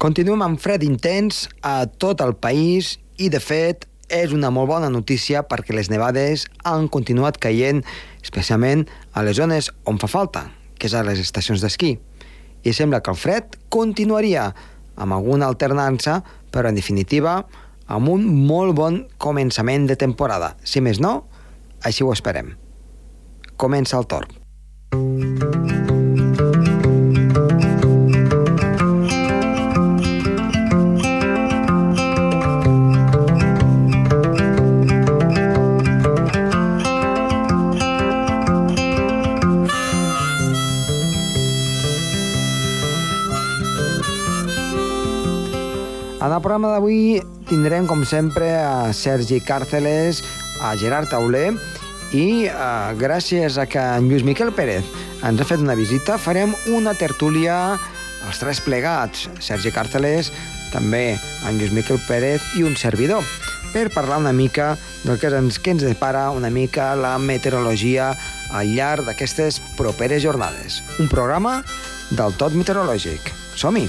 Continuem amb fred intens a tot el país i, de fet, és una molt bona notícia perquè les nevades han continuat caient, especialment a les zones on fa falta, que és a les estacions d'esquí. I sembla que el fred continuaria amb alguna alternança, però en definitiva amb un molt bon començament de temporada. Si més no, així ho esperem. Comença el torn. En el programa d'avui tindrem, com sempre, a Sergi Càrceles, a Gerard Tauler, i eh, gràcies a que en Lluís Miquel Pérez ens ha fet una visita, farem una tertúlia els tres plegats, Sergi Càrceles, també en Lluís Miquel Pérez i un servidor, per parlar una mica del que ens, que ens depara una mica la meteorologia al llarg d'aquestes properes jornades. Un programa del tot meteorològic. Som-hi!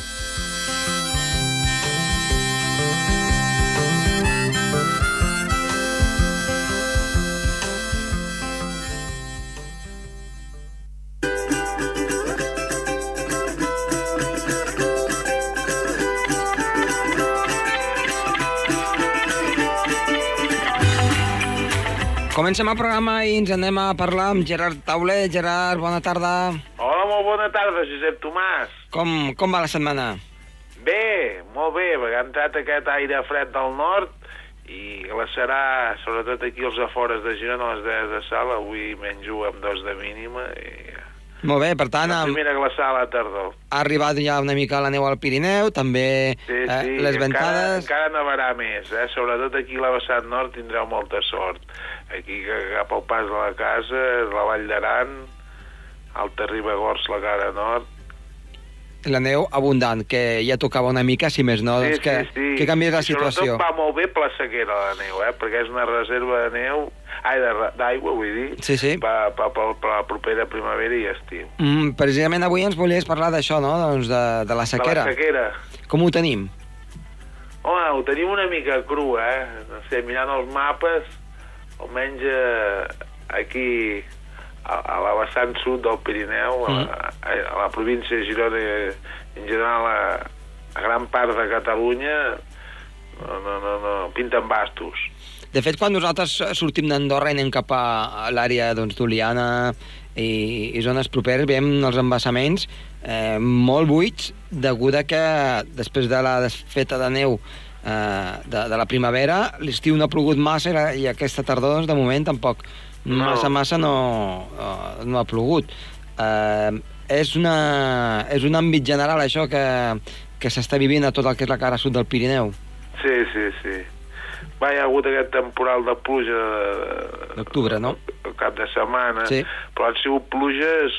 Comencem el programa i ens anem a parlar amb Gerard Tauler. Gerard, bona tarda. Hola, molt bona tarda, Josep Tomàs. Com, com va la setmana? Bé, molt bé, ha entrat aquest aire fred del nord i glaçarà, sobretot aquí als afores de Girona, a les 10 de sal, avui menjo amb dos de mínima i... Molt bé, per tant, La primera glaçada a la tardor. ha arribat ja una mica la neu al Pirineu, també Sí, eh, sí, les encara, ventades... encara nevarà més, eh? sobretot aquí a la vessant nord tindreu molta sort. Aquí cap al pas de la casa, la Vall d'Aran, Alta Ribagors, la cara nord, La neu abundant, que ja tocava una mica, si més no, doncs que, que canviés la I situació. Sobretot va molt bé per la sequera, la neu, eh? perquè és una reserva de neu, ai, d'aigua, vull dir, Sí, sí. per, per, per, per la propera primavera i estiu. Mm, precisament avui ens volies parlar d'això, no?, doncs de, de la sequera. De la sequera. Com ho tenim? Home, ho tenim una mica cru, eh? No sé, mirant els mapes, almenys eh, aquí a, a la vessant sud del Pirineu, a, Mm. a, a la província de Girona i en general a, a gran part de Catalunya, no, no, no, no, pinten bastos. De fet, quan nosaltres sortim d'Andorra i anem cap a l'àrea doncs, d'Oliana i, i zones properes, veiem els embassaments eh, molt buits, degut a que després de la desfeta de neu de, de la primavera, l'estiu no ha plogut massa i, la, i aquesta tardor, doncs, de moment, tampoc No. massa, massa no, eh, no ha plogut. Eh, és, una, és un àmbit general, això, que, que s'està vivint a tot el que és la cara sud del Pirineu. Sí, sí, sí. Va, hi ha hagut aquest temporal de pluja de- D'octubre, no? El cap de setmana, Sí. però han sigut pluges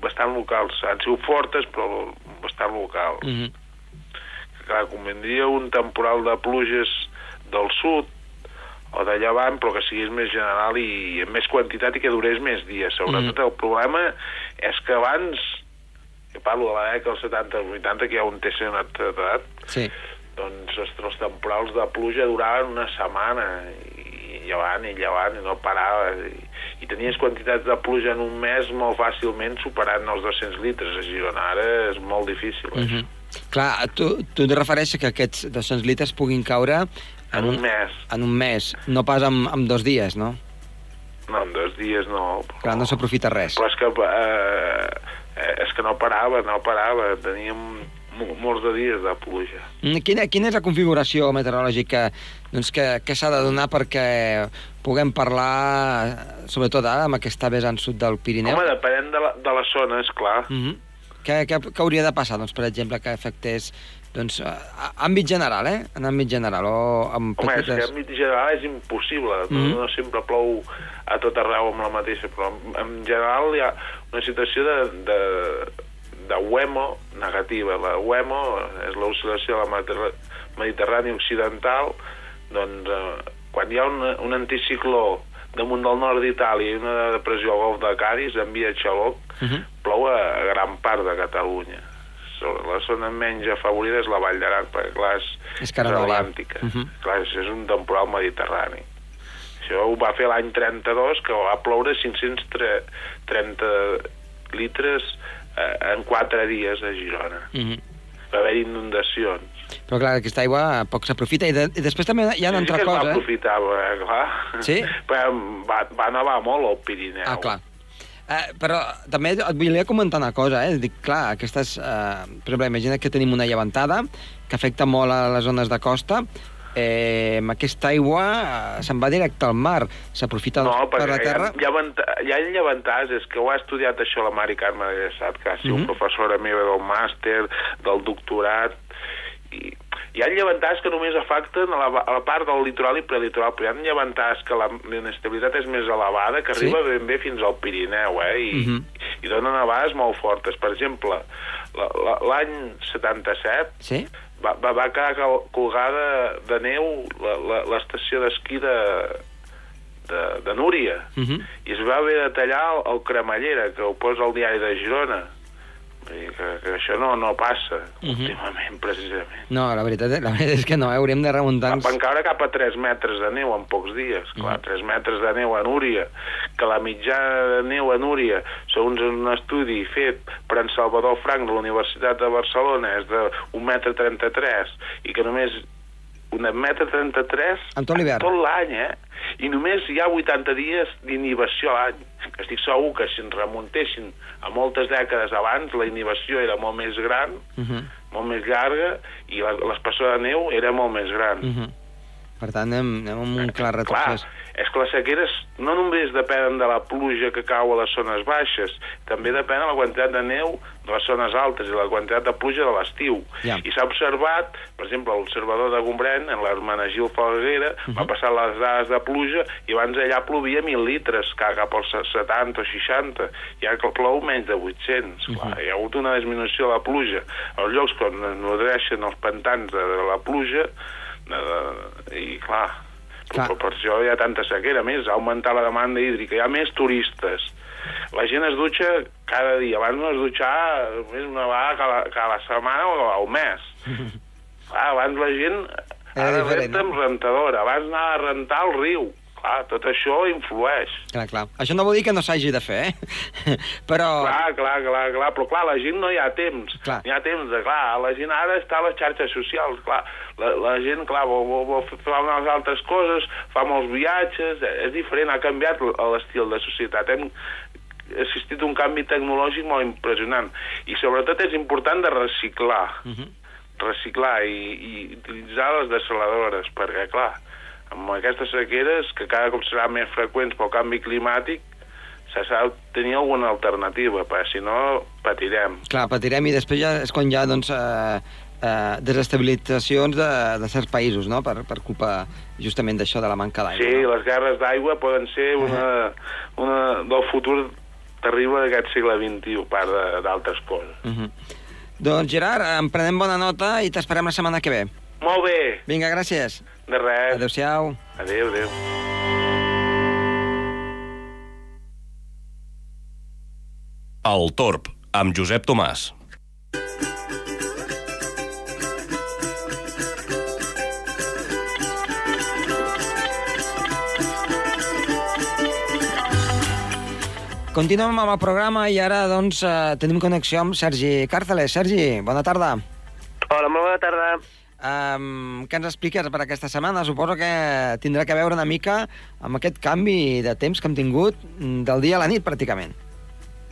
bastant locals. Han sigut fortes, però bastant locals. Mm -hmm. Clar, convindria un temporal de pluges del sud o de llevant, però que sigués més general i amb més quantitat i que durés més dies. Sobretot Mhm. el problema és que abans, que parlo de la dècada dels 70 als 80, que hi ha un TC edat, Sí. doncs els temporals de pluja duraven una setmana i llevant i llevant i no parava i, i tenies quantitats de pluja en un mes molt fàcilment superant els 200 litres a Girona ara és molt difícil Mm això. Clar, tu, tu et refereixes que aquests 200 litres puguin caure en un mes en un mes, no pas en, en dos dies, no? no, en dos dies no però, Clar, no s'aprofita res. però és que eh, eh, és que no parava no parava, teníem mo- molts de dies de pluja Mm, Quina, quina és la configuració meteorològica doncs, que, que s'ha de donar perquè puguem parlar, sobretot ara, amb aquesta vessant sud del Pirineu? home, depenent de la, de la zona, és clar Mm -hmm. Què, què, què hauria de passar, doncs, per exemple, que afectés doncs, a, àmbit general, eh? En àmbit general, o amb Home, és que petites... mig general és impossible. Mm. -hmm. no, sempre plou a tot arreu amb la mateixa, però en, en general hi ha una situació de, de, de huemo negativa. La huemo és l'oscil·lació de la Mediterr- Mediterrània occidental, doncs eh, quan hi ha un, un anticicló damunt del nord d'Itàlia i una depressió al golf de Cádiz, envia xaloc, Mhm. plou a, a gran part de Catalunya. la zona menys afavorida és la Vall d'Aran, perquè clar, és, És atlàntica. Mhm. Clar, és, és un temporal mediterrani. Això ho va fer l'any 32, que va ploure 530 litres eh, en 4 dies a Girona. Mhm. Va haver inundacions. Però clar, aquesta aigua poc s'aprofita. I, de, I després també hi ha una sí altra que es va cosa. aprofitar, eh, clar. Sí? Però va, va nevar molt al Pirineu. Ah, clar. Eh, però també et volia comentar una cosa, eh? Dic, clar, aquestes... Eh, per exemple, imagina que tenim una llevantada que afecta molt a les zones de costa, eh, aquesta aigua eh, se'n va directe al mar, s'aprofita No, per la terra... hi ha, hi ha llevantars, és que ho ha estudiat això la Mari Carme de Sat, que ha sigut Mhm. professora meva del màster, del doctorat, i hi ha llevantars que només afecten a la, a la part del litoral i prelitoral, però hi ha llevantars que la l'inestabilitat és més elevada, que Sí? arriba ben bé fins al Pirineu, eh? I, Mhm. i donen nevades molt fortes. Per exemple, la- la- l'any 77 Sí? va, va, va quedar colgada de neu la- la- l'estació d'esquí de, de, de Núria Uh -huh. i es va haver de tallar el, el cremallera que ho posa al diari de Girona dir que, que això no, no passa Mhm. últimament precisament No, la veritat, la veritat és que no, eh? hauríem de remuntar-nos... van caure cap a 3 metres de neu en pocs dies. Clar, Mhm. 3 metres de neu a Núria, que la mitjana de neu a Núria, segons un estudi fet per en Salvador Frank de la Universitat de Barcelona, és de 1 metre 33, i que només un metre 33 En tot l'hivern. tot l'any, eh? I només hi ha 80 dies d'inhibició a l'any. Que estic segur que si ens remuntessin a moltes dècades abans, la inhibició era molt més gran, Uh -huh. molt més llarga, i la- l'espessor de neu era molt més gran. Uh -huh. Per tant, anem, anem amb un clar Clar, retrocés. és que les sequeres no només depenen de la pluja que cau a les zones baixes, també depèn de la quantitat de neu de les zones altes i la quantitat de pluja de l'estiu. Ja. I s'ha observat, per exemple, l'observador de Gombrèn, en l'Hermenegil Falguera, uh -huh. va passar les dades de pluja i abans allà plovia 1.000 litres, que cap als 70 o 60, i ara que plou menys de 800. Uh -huh. Clar, hi ha hagut una disminució de la pluja. Els llocs es nodreixen els pantans de la pluja, de, i clar, Clar. però per això hi ha tanta sequera. Més, ha augmentat la demanda hídrica, hi ha més turistes. La gent es dutxa cada dia. Abans no es dutxava més una vegada cada, cada setmana o al mes. Clar, abans la gent Era ara renta amb rentadora, abans anava a rentar al riu. Clar, tot això influeix. Clar, clar. Això no vol dir que no s'hagi de fer, eh? Però... Clar, clar, clar, clar, però clar, la gent no hi ha temps. Clar. No hi ha temps de, clar, la gent ara està a les xarxes socials, clar, la, la gent, clar, vol, vol, vol fer unes altres coses, fa molts viatges, eh, és diferent, ha canviat l'estil de societat, hem assistit a un canvi tecnològic molt impressionant, i sobretot és important de reciclar, Uh -huh. reciclar i, i utilitzar les desaladores, perquè, clar, amb aquestes sequeres, que cada cop seran més freqüents pel canvi climàtic, se sap tenir alguna alternativa, perquè si no patirem. Clar, patirem i després ja és quan hi ha, doncs, eh, eh, desestabilitzacions de, de certs països, no?, per, per culpa justament d'això, de la manca d'aigua. Sí, no? les guerres d'aigua poden ser una, una del futur terrible d'aquest segle XXI, part de- d'altres coses. Uh -huh. Doncs, Gerard, en prenem bona nota i t'esperem la setmana que ve. Molt bé, Vinga, gràcies. De res. Adéu-siau. Adéu, adéu. El Torb, amb Josep Tomàs. Continuem amb el programa i ara, doncs, eh, tenim connexió amb Sergi Càrceles. Sergi, bona tarda. Hola, molt bona tarda. Um, què ens expliques per aquesta setmana? Suposo que tindrà que veure una mica amb aquest canvi de temps que hem tingut mm, del dia a la nit, pràcticament.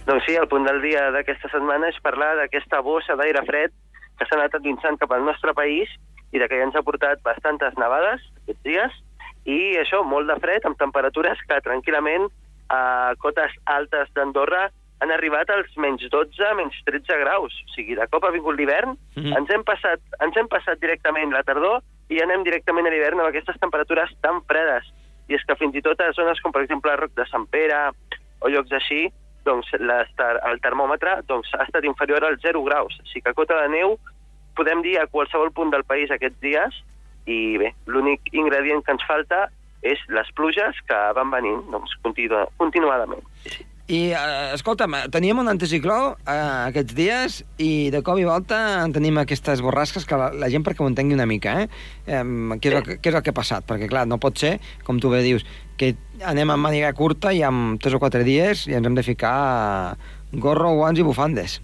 Doncs sí, el punt del dia d'aquesta setmana és parlar d'aquesta bossa d'aire fred que s'ha anat endinsant cap al nostre país i de que ja ens ha portat bastantes nevades aquests dies i això, molt de fred, amb temperatures que tranquil·lament a cotes altes d'Andorra han arribat als menys 12, menys 13 graus. O sigui, de cop ha vingut l'hivern, Mhm. ens, hem passat, ens hem passat directament la tardor i anem directament a l'hivern amb aquestes temperatures tan fredes. I és que fins i tot a zones com, per exemple, el Roc de Sant Pere o llocs així, doncs el termòmetre doncs, ha estat inferior als 0 graus. O sigui que a cota de neu podem dir a qualsevol punt del país aquests dies i bé, l'únic ingredient que ens falta és les pluges que van venint doncs, continu continuadament. Sí, sí. I, eh, escolta'm, teníem un anticicló eh, aquests dies i de cop i volta en tenim aquestes borrasques que la, la gent perquè ho entengui una mica, eh? eh què, és el, què és el que ha passat? Perquè, clar, no pot ser, com tu bé dius, que anem amb màniga curta i amb tres o quatre dies i ens hem de ficar gorro, guants i bufandes.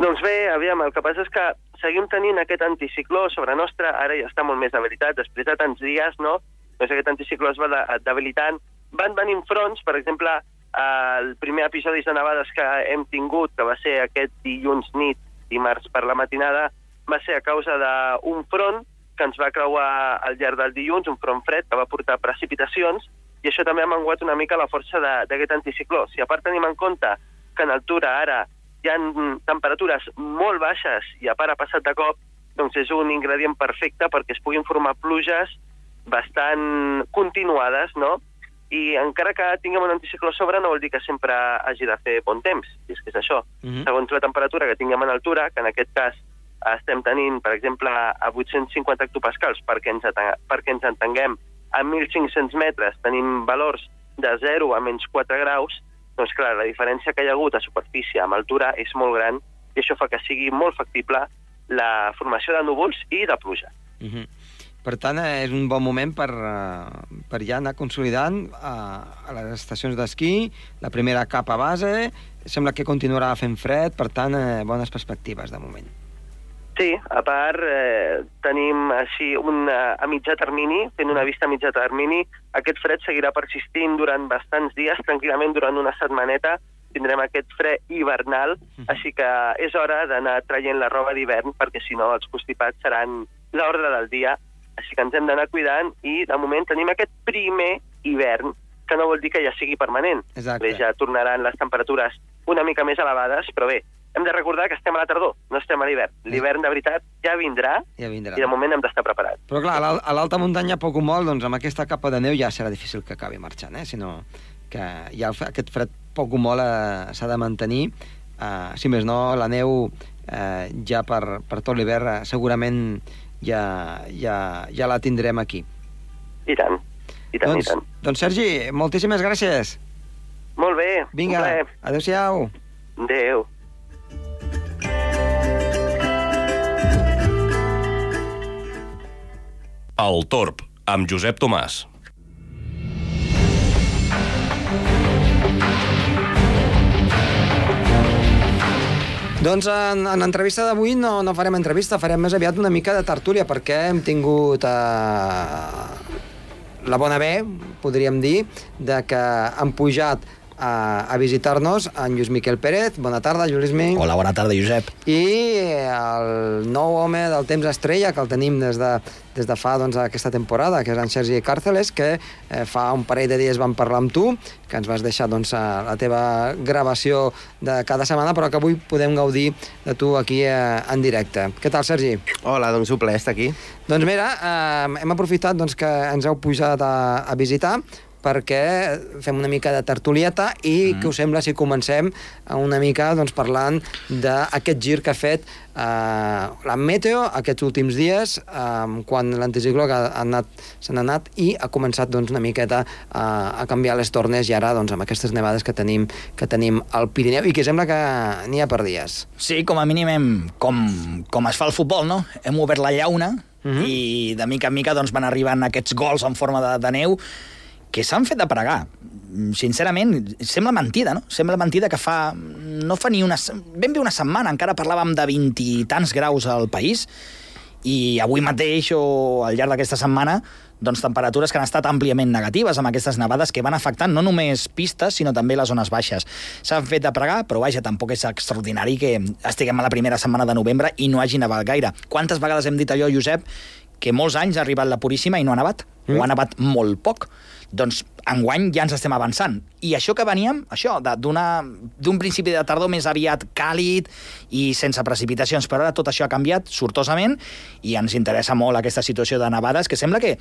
Doncs bé, aviam, el que passa és que seguim tenint aquest anticicló sobre nostra, ara ja està molt més debilitat, després de tants dies, no? Doncs aquest anticicló es va de, debilitant. Van venint fronts, per exemple, el primer episodi de nevades que hem tingut, que va ser aquest dilluns nit, dimarts per la matinada, va ser a causa d'un front que ens va creuar al llarg del dilluns, un front fred que va portar precipitacions, i això també ha menguat una mica la força d'aquest anticicló. Si a part tenim en compte que en altura ara hi ha temperatures molt baixes i a part ha passat de cop, doncs és un ingredient perfecte perquè es puguin formar pluges bastant continuades, no? I encara que tinguem un anticicló a sobre no vol dir que sempre hagi de fer bon temps, i és que és això. Mhm. Segons la temperatura que tinguem en altura, que en aquest cas estem tenint, per exemple, a 850 hectopascals, perquè ens, perquè ens entenguem, a 1.500 metres tenim valors de 0 a menys 4 graus, doncs clar, la diferència que hi ha hagut a superfície amb altura és molt gran i això fa que sigui molt factible la formació de núvols i de pluja. Uh -huh. Per tant, eh, és un bon moment per, eh, per ja anar consolidant eh, a les estacions d'esquí, la primera capa base, sembla que continuarà fent fred, per tant, eh, bones perspectives de moment. Sí, a part eh, tenim així un, eh, a mitjà termini, fent una vista a mitjà termini, aquest fred seguirà persistint durant bastants dies, tranquil·lament durant una setmaneta, tindrem aquest fred hivernal, així que és hora d'anar traient la roba d'hivern, perquè si no els constipats seran l'ordre del dia, així que ens hem d'anar cuidant i de moment tenim aquest primer hivern, que no vol dir que ja sigui permanent. Exacte. Ja tornaran les temperatures una mica més elevades, però bé, hem de recordar que estem a la tardor, no estem a l'hivern. L'hivern de veritat ja vindrà Ja vindrà. i de moment hem d'estar preparats. Però clar, a l'al- a l'alta muntanya, poc o molt, doncs amb aquesta capa de neu ja serà difícil que acabi marxant, eh? sinó que ja aquest fred poc o molt eh, s'ha de mantenir. Eh, si més no, la neu eh, ja per, per tot l'hivern eh, segurament ja, ja, ja la tindrem aquí. I tant, i tant, doncs, i tant. doncs, Sergi, moltíssimes gràcies. Molt bé, Vinga, adeu-siau. Adéu. El Torb, amb Josep Tomàs. Doncs en, en l'entrevista d'avui no, no farem entrevista, farem més aviat una mica de tertúlia, perquè hem tingut eh, la bona ve, podríem dir, de que han pujat a, a visitar-nos en Lluís Miquel Pérez. Bona tarda, Lluís Miquel. Hola, bona tarda, Josep. I el nou home del temps estrella, que el tenim des de, des de fa doncs, aquesta temporada, que és en Sergi Càrceles, que eh, fa un parell de dies vam parlar amb tu, que ens vas deixar doncs, a la teva gravació de cada setmana, però que avui podem gaudir de tu aquí eh, en directe. Què tal, Sergi? Hola, doncs un plaer estar aquí. Doncs mira, eh, hem aprofitat doncs, que ens heu pujat a, a visitar perquè fem una mica de tertulieta i mm. què us sembla si comencem una mica doncs, parlant d'aquest gir que ha fet eh, la Meteo aquests últims dies eh, quan l'anticicló ha anat, se n'ha anat i ha començat doncs, una miqueta eh, a canviar les tornes i ara doncs, amb aquestes nevades que tenim, que tenim al Pirineu i que sembla que n'hi ha per dies. Sí, com a mínim hem, com, com es fa el futbol, no? Hem obert la llauna Mhm. i de mica en mica doncs, van arribant aquests gols en forma de, de neu que s'han fet de pregar. Mm, Sincerament, sembla mentida, no? Sembla mentida que fa... No fa ni una... Ben bé una setmana, encara parlàvem de 20 i tants graus al país, i avui mateix o al llarg d'aquesta setmana doncs temperatures que han estat àmpliament negatives amb aquestes nevades que van afectant no només pistes, sinó també les zones baixes. S'han fet de pregar, però vaja, tampoc és extraordinari que estiguem a la primera setmana de novembre i no hagi nevat gaire. Quantes vegades hem dit allò, Josep, que molts anys ha arribat la Puríssima i no ha nevat? Mm. O ha nevat molt poc? Doncs enguany ja ens estem avançant. I això que veníem, això, d'un principi de tardor més aviat càlid i sense precipitacions, però ara tot això ha canviat sortosament i ens interessa molt aquesta situació de nevades, que sembla que,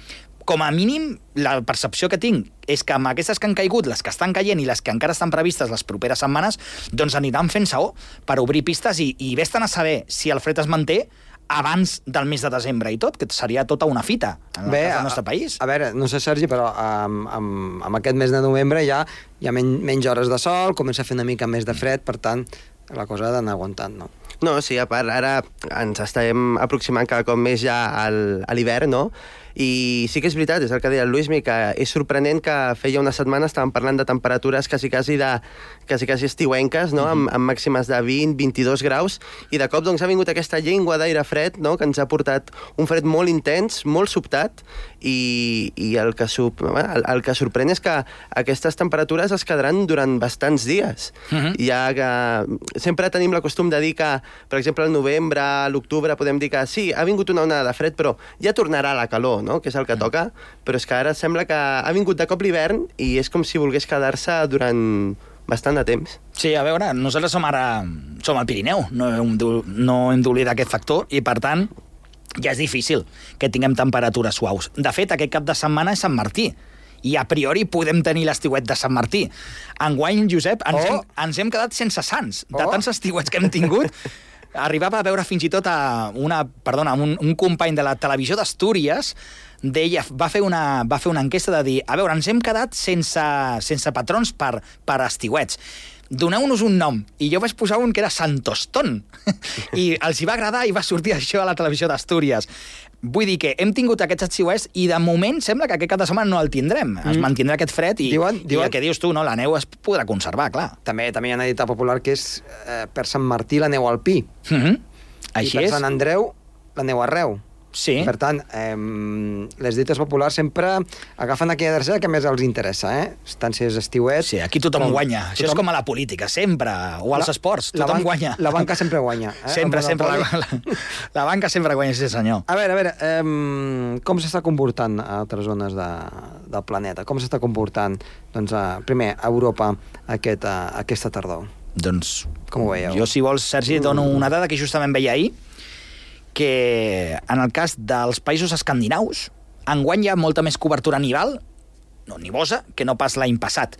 com a mínim, la percepció que tinc és que amb aquestes que han caigut, les que estan caient i les que encara estan previstes les properes setmanes, doncs aniran fent saó per obrir pistes i, i vés a saber si el fred es manté abans del mes de desembre i tot, que seria tota una fita en el cas del nostre país. A, a veure, no sé, Sergi, però amb, amb, amb aquest mes de novembre ja hi ha men menys hores de sol, comença a fer una mica més de fred, per tant, la cosa ha d'anar aguantant, no? No, sí, a part, ara ens estem aproximant cada cop més ja al, a l'hivern, no? I sí que és veritat, és el que deia el Luismi, que és sorprenent que feia una setmana estàvem parlant de temperatures quasi, quasi, de, quasi, quasi estiuenques, no? amb, amb màximes de 20-22 graus, i de cop doncs, ha vingut aquesta llengua d'aire fred no? que ens ha portat un fred molt intens, molt sobtat, i, i el, que sub, el, el que sorprèn és que aquestes temperatures es quedaran durant bastants dies. Mhm. Uh -huh. Ja que sempre tenim la costum de dir que, per exemple, al novembre, a l'octubre, podem dir que sí, ha vingut una onada de fred, però ja tornarà la calor, no? que és el que toca, però és que ara sembla que ha vingut de cop l'hivern i és com si volgués quedar-se durant bastant de temps. Sí, a veure, nosaltres som ara... Som al Pirineu, no hem no hem d'oblidar aquest factor, i per tant, ja és difícil que tinguem temperatures suaus. De fet, aquest cap de setmana és Sant Martí, i a priori podem tenir l'estiuet de Sant Martí. Enguany, Josep, ens, Oh! hem, ens hem quedat sense sants, de Oh! tants estiuets que hem tingut. Arribava a veure fins i tot a una, perdona, un, un company de la televisió d'Astúries deia, va fer, una, va fer una enquesta de dir a veure, ens hem quedat sense, sense patrons per, per estiuets doneu-nos un nom. I jo vaig posar un que era Santostón. I els hi va agradar i va sortir això a la televisió d'Astúries. Vull dir que hem tingut aquests estiuets i de moment sembla que aquest cap de setmana no el tindrem. Mm. Es mantindrà aquest fred i, Diuen- i diuen- el que dius tu, no? la neu es podrà conservar, clar. També també hi ha una dita popular que és eh, per Sant Martí la neu al pi, Mm -hmm. Així i per és. Sant Andreu la neu arreu. Sí. Per tant, eh, les dites populars sempre agafen aquella tercera que més els interessa, eh? Tant si és estiuet... Sí, aquí tothom com- guanya. Això és com a la política, sempre. O als La- esports, la tothom banca- guanya. la banca sempre guanya, eh? Sempre, sempre. La, la, la banca sempre guanya, sí senyor. A veure, a veure, eh, com s'està comportant a altres zones de, del planeta? Com s'està comportant, doncs, a, primer, a Europa aquest, a, aquesta tardor? Doncs Com ho veieu? jo, si vols, Sergi, et dono una dada que justament veia ahir, que en el cas dels països escandinaus, enguany hi ha molta més cobertura nival, no nivosa, que no pas l'any passat.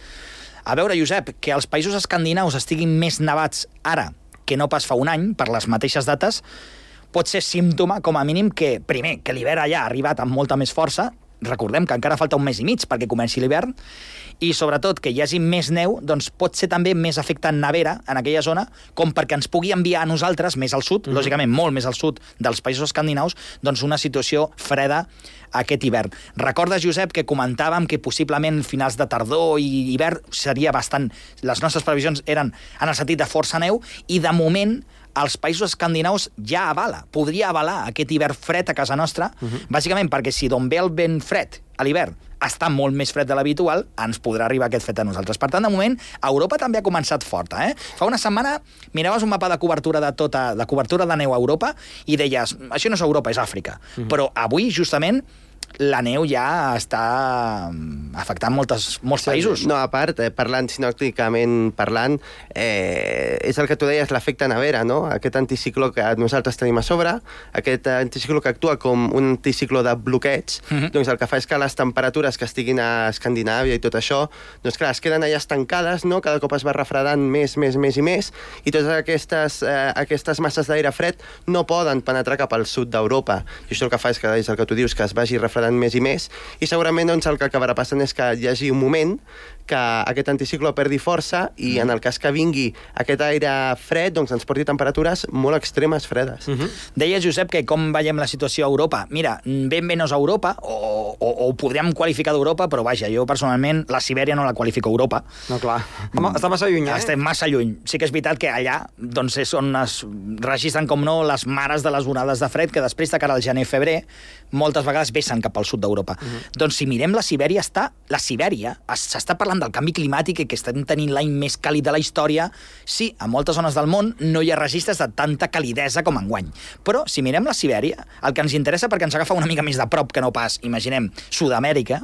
A veure, Josep, que els països escandinaus estiguin més nevats ara que no pas fa un any, per les mateixes dates, pot ser símptoma, com a mínim, que, primer, que l'hivern allà ha arribat amb molta més força, recordem que encara falta un mes i mig perquè comenci l'hivern, i sobretot que hi hagi més neu, doncs pot ser també més efecte nevera en aquella zona, com perquè ens pugui enviar a nosaltres, més al sud, mm -hmm. lògicament molt més al sud dels països escandinaus, doncs una situació freda aquest hivern. Recordes, Josep, que comentàvem que possiblement finals de tardor i hivern seria bastant... Les nostres previsions eren en el sentit de força neu, i de moment els països escandinaus ja avala, podria avalar aquest hivern fred a casa nostra, uh -huh. bàsicament perquè si d'on ve el vent fred a l'hivern està molt més fred de l'habitual, ens podrà arribar aquest fred a nosaltres. Per tant, de moment, Europa també ha començat forta. Eh? Fa una setmana miraves un mapa de cobertura de tota de cobertura de neu a Europa i deies, això no és Europa, és Àfrica. Uh -huh. Però avui, justament, la neu ja està mm, afectant moltes, molts països. No, a part, eh, parlant sinòcticament parlant, eh, és el que tu deies, l'efecte nevera, no? Aquest anticicló que nosaltres tenim a sobre, aquest anticicló que actua com un anticicló de bloqueig, Mhm. doncs el que fa és que les temperatures que estiguin a Escandinàvia i tot això, doncs clar, es queden allà estancades, no? Cada cop es va refredant més, més, més i més, i totes aquestes, eh, aquestes masses d'aire fred no poden penetrar cap al sud d'Europa. I això el que fa és que, és el que tu dius, que es vagi refredant més i més, i segurament doncs, el que acabarà passant és que hi hagi un moment que aquest anticicló perdi força i en el cas que vingui aquest aire fred doncs ens porti temperatures molt extremes fredes. Mm -hmm. Deia Josep que com veiem la situació a Europa. Mira, ben bé no és Europa, o, o, o ho podríem qualificar d'Europa, però vaja, jo personalment la Sibèria no la qualifico Europa. No, clar. Home, està massa lluny, eh? Estem massa lluny. Sí que és veritat que allà doncs, és on es registren, com no, les mares de les onades de fred, que després de cara al gener-febrer moltes vegades vessen cap al sud d'Europa. Uh -huh. Doncs si mirem la Sibèria, està la Sibèria, es- s'està parlant del canvi climàtic i que estem tenint l'any més càlid de la història. Sí, a moltes zones del món no hi ha registres de tanta calidesa com enguany. Però si mirem la Sibèria, el que ens interessa perquè ens agafa una mica més de prop que no pas, imaginem, Sud-amèrica,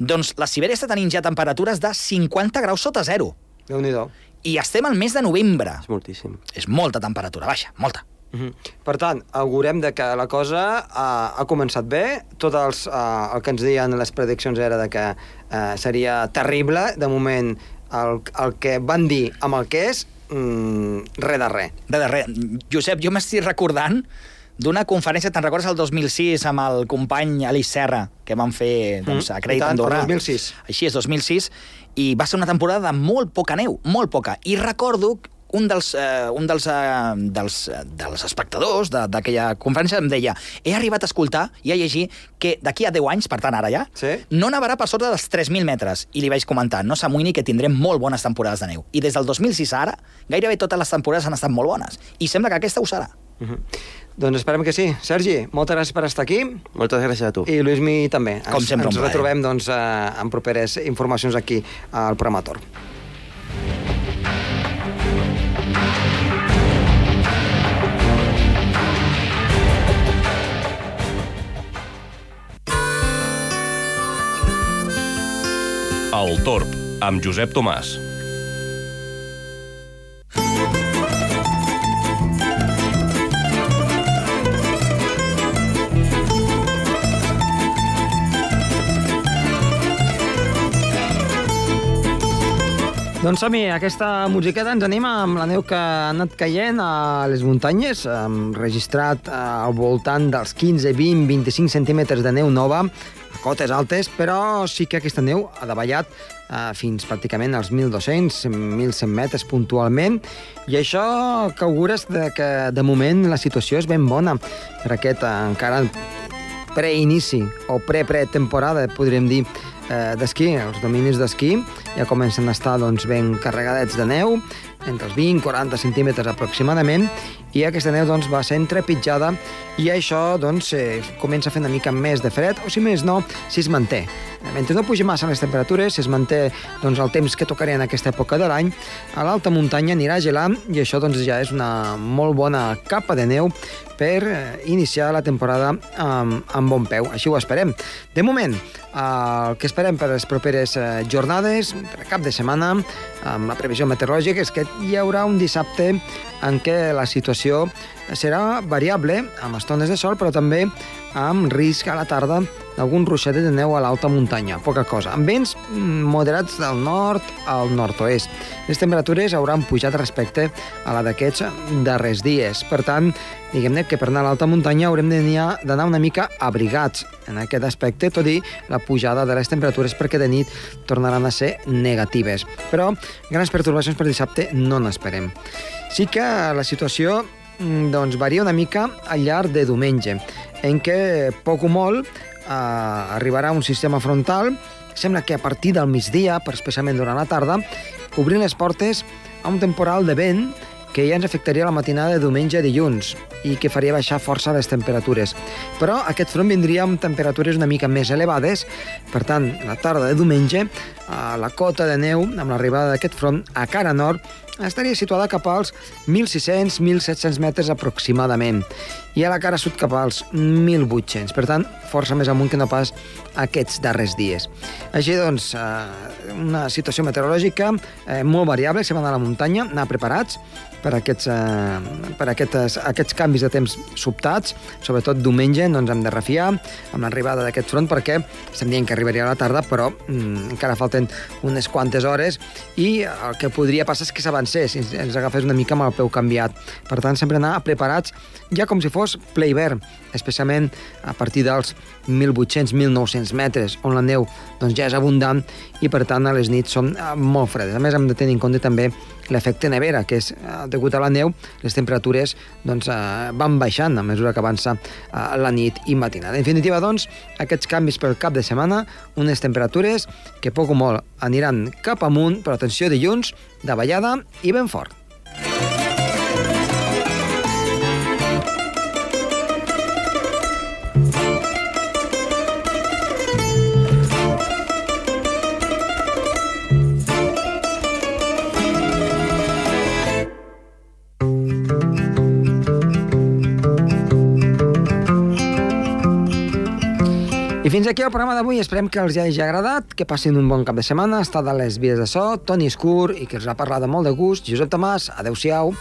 doncs la Sibèria està tenint ja temperatures de 50 graus sota zero. Déu-n'hi-do. I estem al mes de novembre. És moltíssim. És molta temperatura baixa, molta. Mhm. Per tant, augurem de que la cosa ha, ha començat bé. Tot els, uh, el que ens deien les prediccions era de que uh, seria terrible. De moment, el, el que van dir amb el que és, mm, res de res. Res de res. Josep, jo m'estic recordant d'una conferència, te'n recordes el 2006 amb el company Alice Serra, que van fer doncs, Mm, a Crèdit el Andorrà. 2006. Així és, 2006, i va ser una temporada de molt poca neu, molt poca. I recordo un dels, eh, un dels, eh, dels, eh, dels espectadors de- d'aquella conferència em deia he arribat a escoltar i a llegir que d'aquí a 10 anys, per tant ara ja, Sí. no nevarà per sota dels 3.000 metres. I li vaig comentar, no s'amoïni que tindrem molt bones temporades de neu. I des del 2006 a ara, gairebé totes les temporades han estat molt bones. I sembla que aquesta ho serà. Doncs esperem que sí. Sergi, moltes gràcies per estar aquí. Moltes gràcies a tu. I Luismi també. Com ens, sempre, Ens retrobem doncs, eh, en properes informacions aquí al programa Tor. El Torb, amb Josep Tomàs. Doncs som aquesta musiqueta ens anima amb la neu que ha anat caient a les muntanyes, registrat eh, al voltant dels 15, 20, 25 centímetres de neu nova, cotes altes, però sí que aquesta neu ha davallat eh, fins pràcticament als 1.200, 1.100 metres puntualment, i això que augures de que de moment la situació és ben bona per aquest eh, encara preinici o pre-pretemporada, podríem dir, eh, d'esquí. Els dominis d'esquí ja comencen a estar doncs, ben carregadets de neu, entre els 20 40 centímetres aproximadament, i aquesta neu doncs, va ser trepitjada i això doncs, eh, comença a fer una mica més de fred, o si més no, si es manté. Mentre no pugi massa les temperatures, si es manté doncs, el temps que tocaré en aquesta època de l'any, a l'alta muntanya anirà gelant i això doncs, ja és una molt bona capa de neu per eh, iniciar la temporada amb, amb bon peu. Així ho esperem. De moment, el que esperem per les properes eh, jornades, per cap de setmana, amb la previsió meteorològica, és que hi haurà un dissabte en què la situació serà variable, amb estones de sol, però també amb risc a la tarda d'algun ruixadet de neu a l'alta muntanya, poca cosa, amb vents mm, moderats del nord al nord-oest. Les temperatures hauran pujat respecte a la d'aquests darrers dies. Per tant, diguem-ne que per anar a l'alta muntanya haurem d'anar una mica abrigats en aquest aspecte, tot i la pujada de les temperatures perquè de nit tornaran a ser negatives. Però grans pertorbacions per dissabte no n'esperem. Sí que la situació mm, doncs, varia una mica al llarg de diumenge, en què poc o molt eh, arribarà un sistema frontal, sembla que a partir del migdia, però especialment durant la tarda, obrint les portes a un temporal de vent que ja ens afectaria la matinada de diumenge a dilluns i que faria baixar força les temperatures. Però aquest front vindria amb temperatures una mica més elevades, per tant, la tarda de diumenge, a la cota de neu, amb l'arribada d'aquest front a cara nord, estaria situada cap als 1.600-1.700 metres aproximadament i a la cara sud cap als 1.800. Per tant, força més amunt que no pas aquests darrers dies. Així doncs, eh, una situació meteorològica eh, molt variable, si van a la muntanya, anar preparats per aquests, eh, per aquests, aquests canvis de temps sobtats, sobretot diumenge no ens hem de refiar amb l'arribada d'aquest front perquè estem dient que arribaria a la tarda, però mm, encara falten unes quantes hores i el que podria passar és que s'avancés, ens agafés una mica amb el peu canviat. Per tant, sempre anar preparats ja com si fos ple hivern, especialment a partir dels 1.800-1.900 metres, on la neu doncs, ja és abundant i, per tant, a les nits són eh, molt fredes. A més, hem de tenir en compte també l'efecte nevera, que és, eh, degut a la neu, les temperatures doncs, eh, van baixant a mesura que avança la nit i matinada. En definitiva, doncs, aquests canvis pel cap de setmana, unes temperatures que poc o molt aniran cap amunt, però atenció, dilluns, davallada i ben fort. Fins aquí el programa d'avui. Esperem que els hagi agradat, que passin un bon cap de setmana. Està de les vies de so, Toni Escur, i que els ha parlat de molt de gust, Josep Tomàs. Adéu-siau.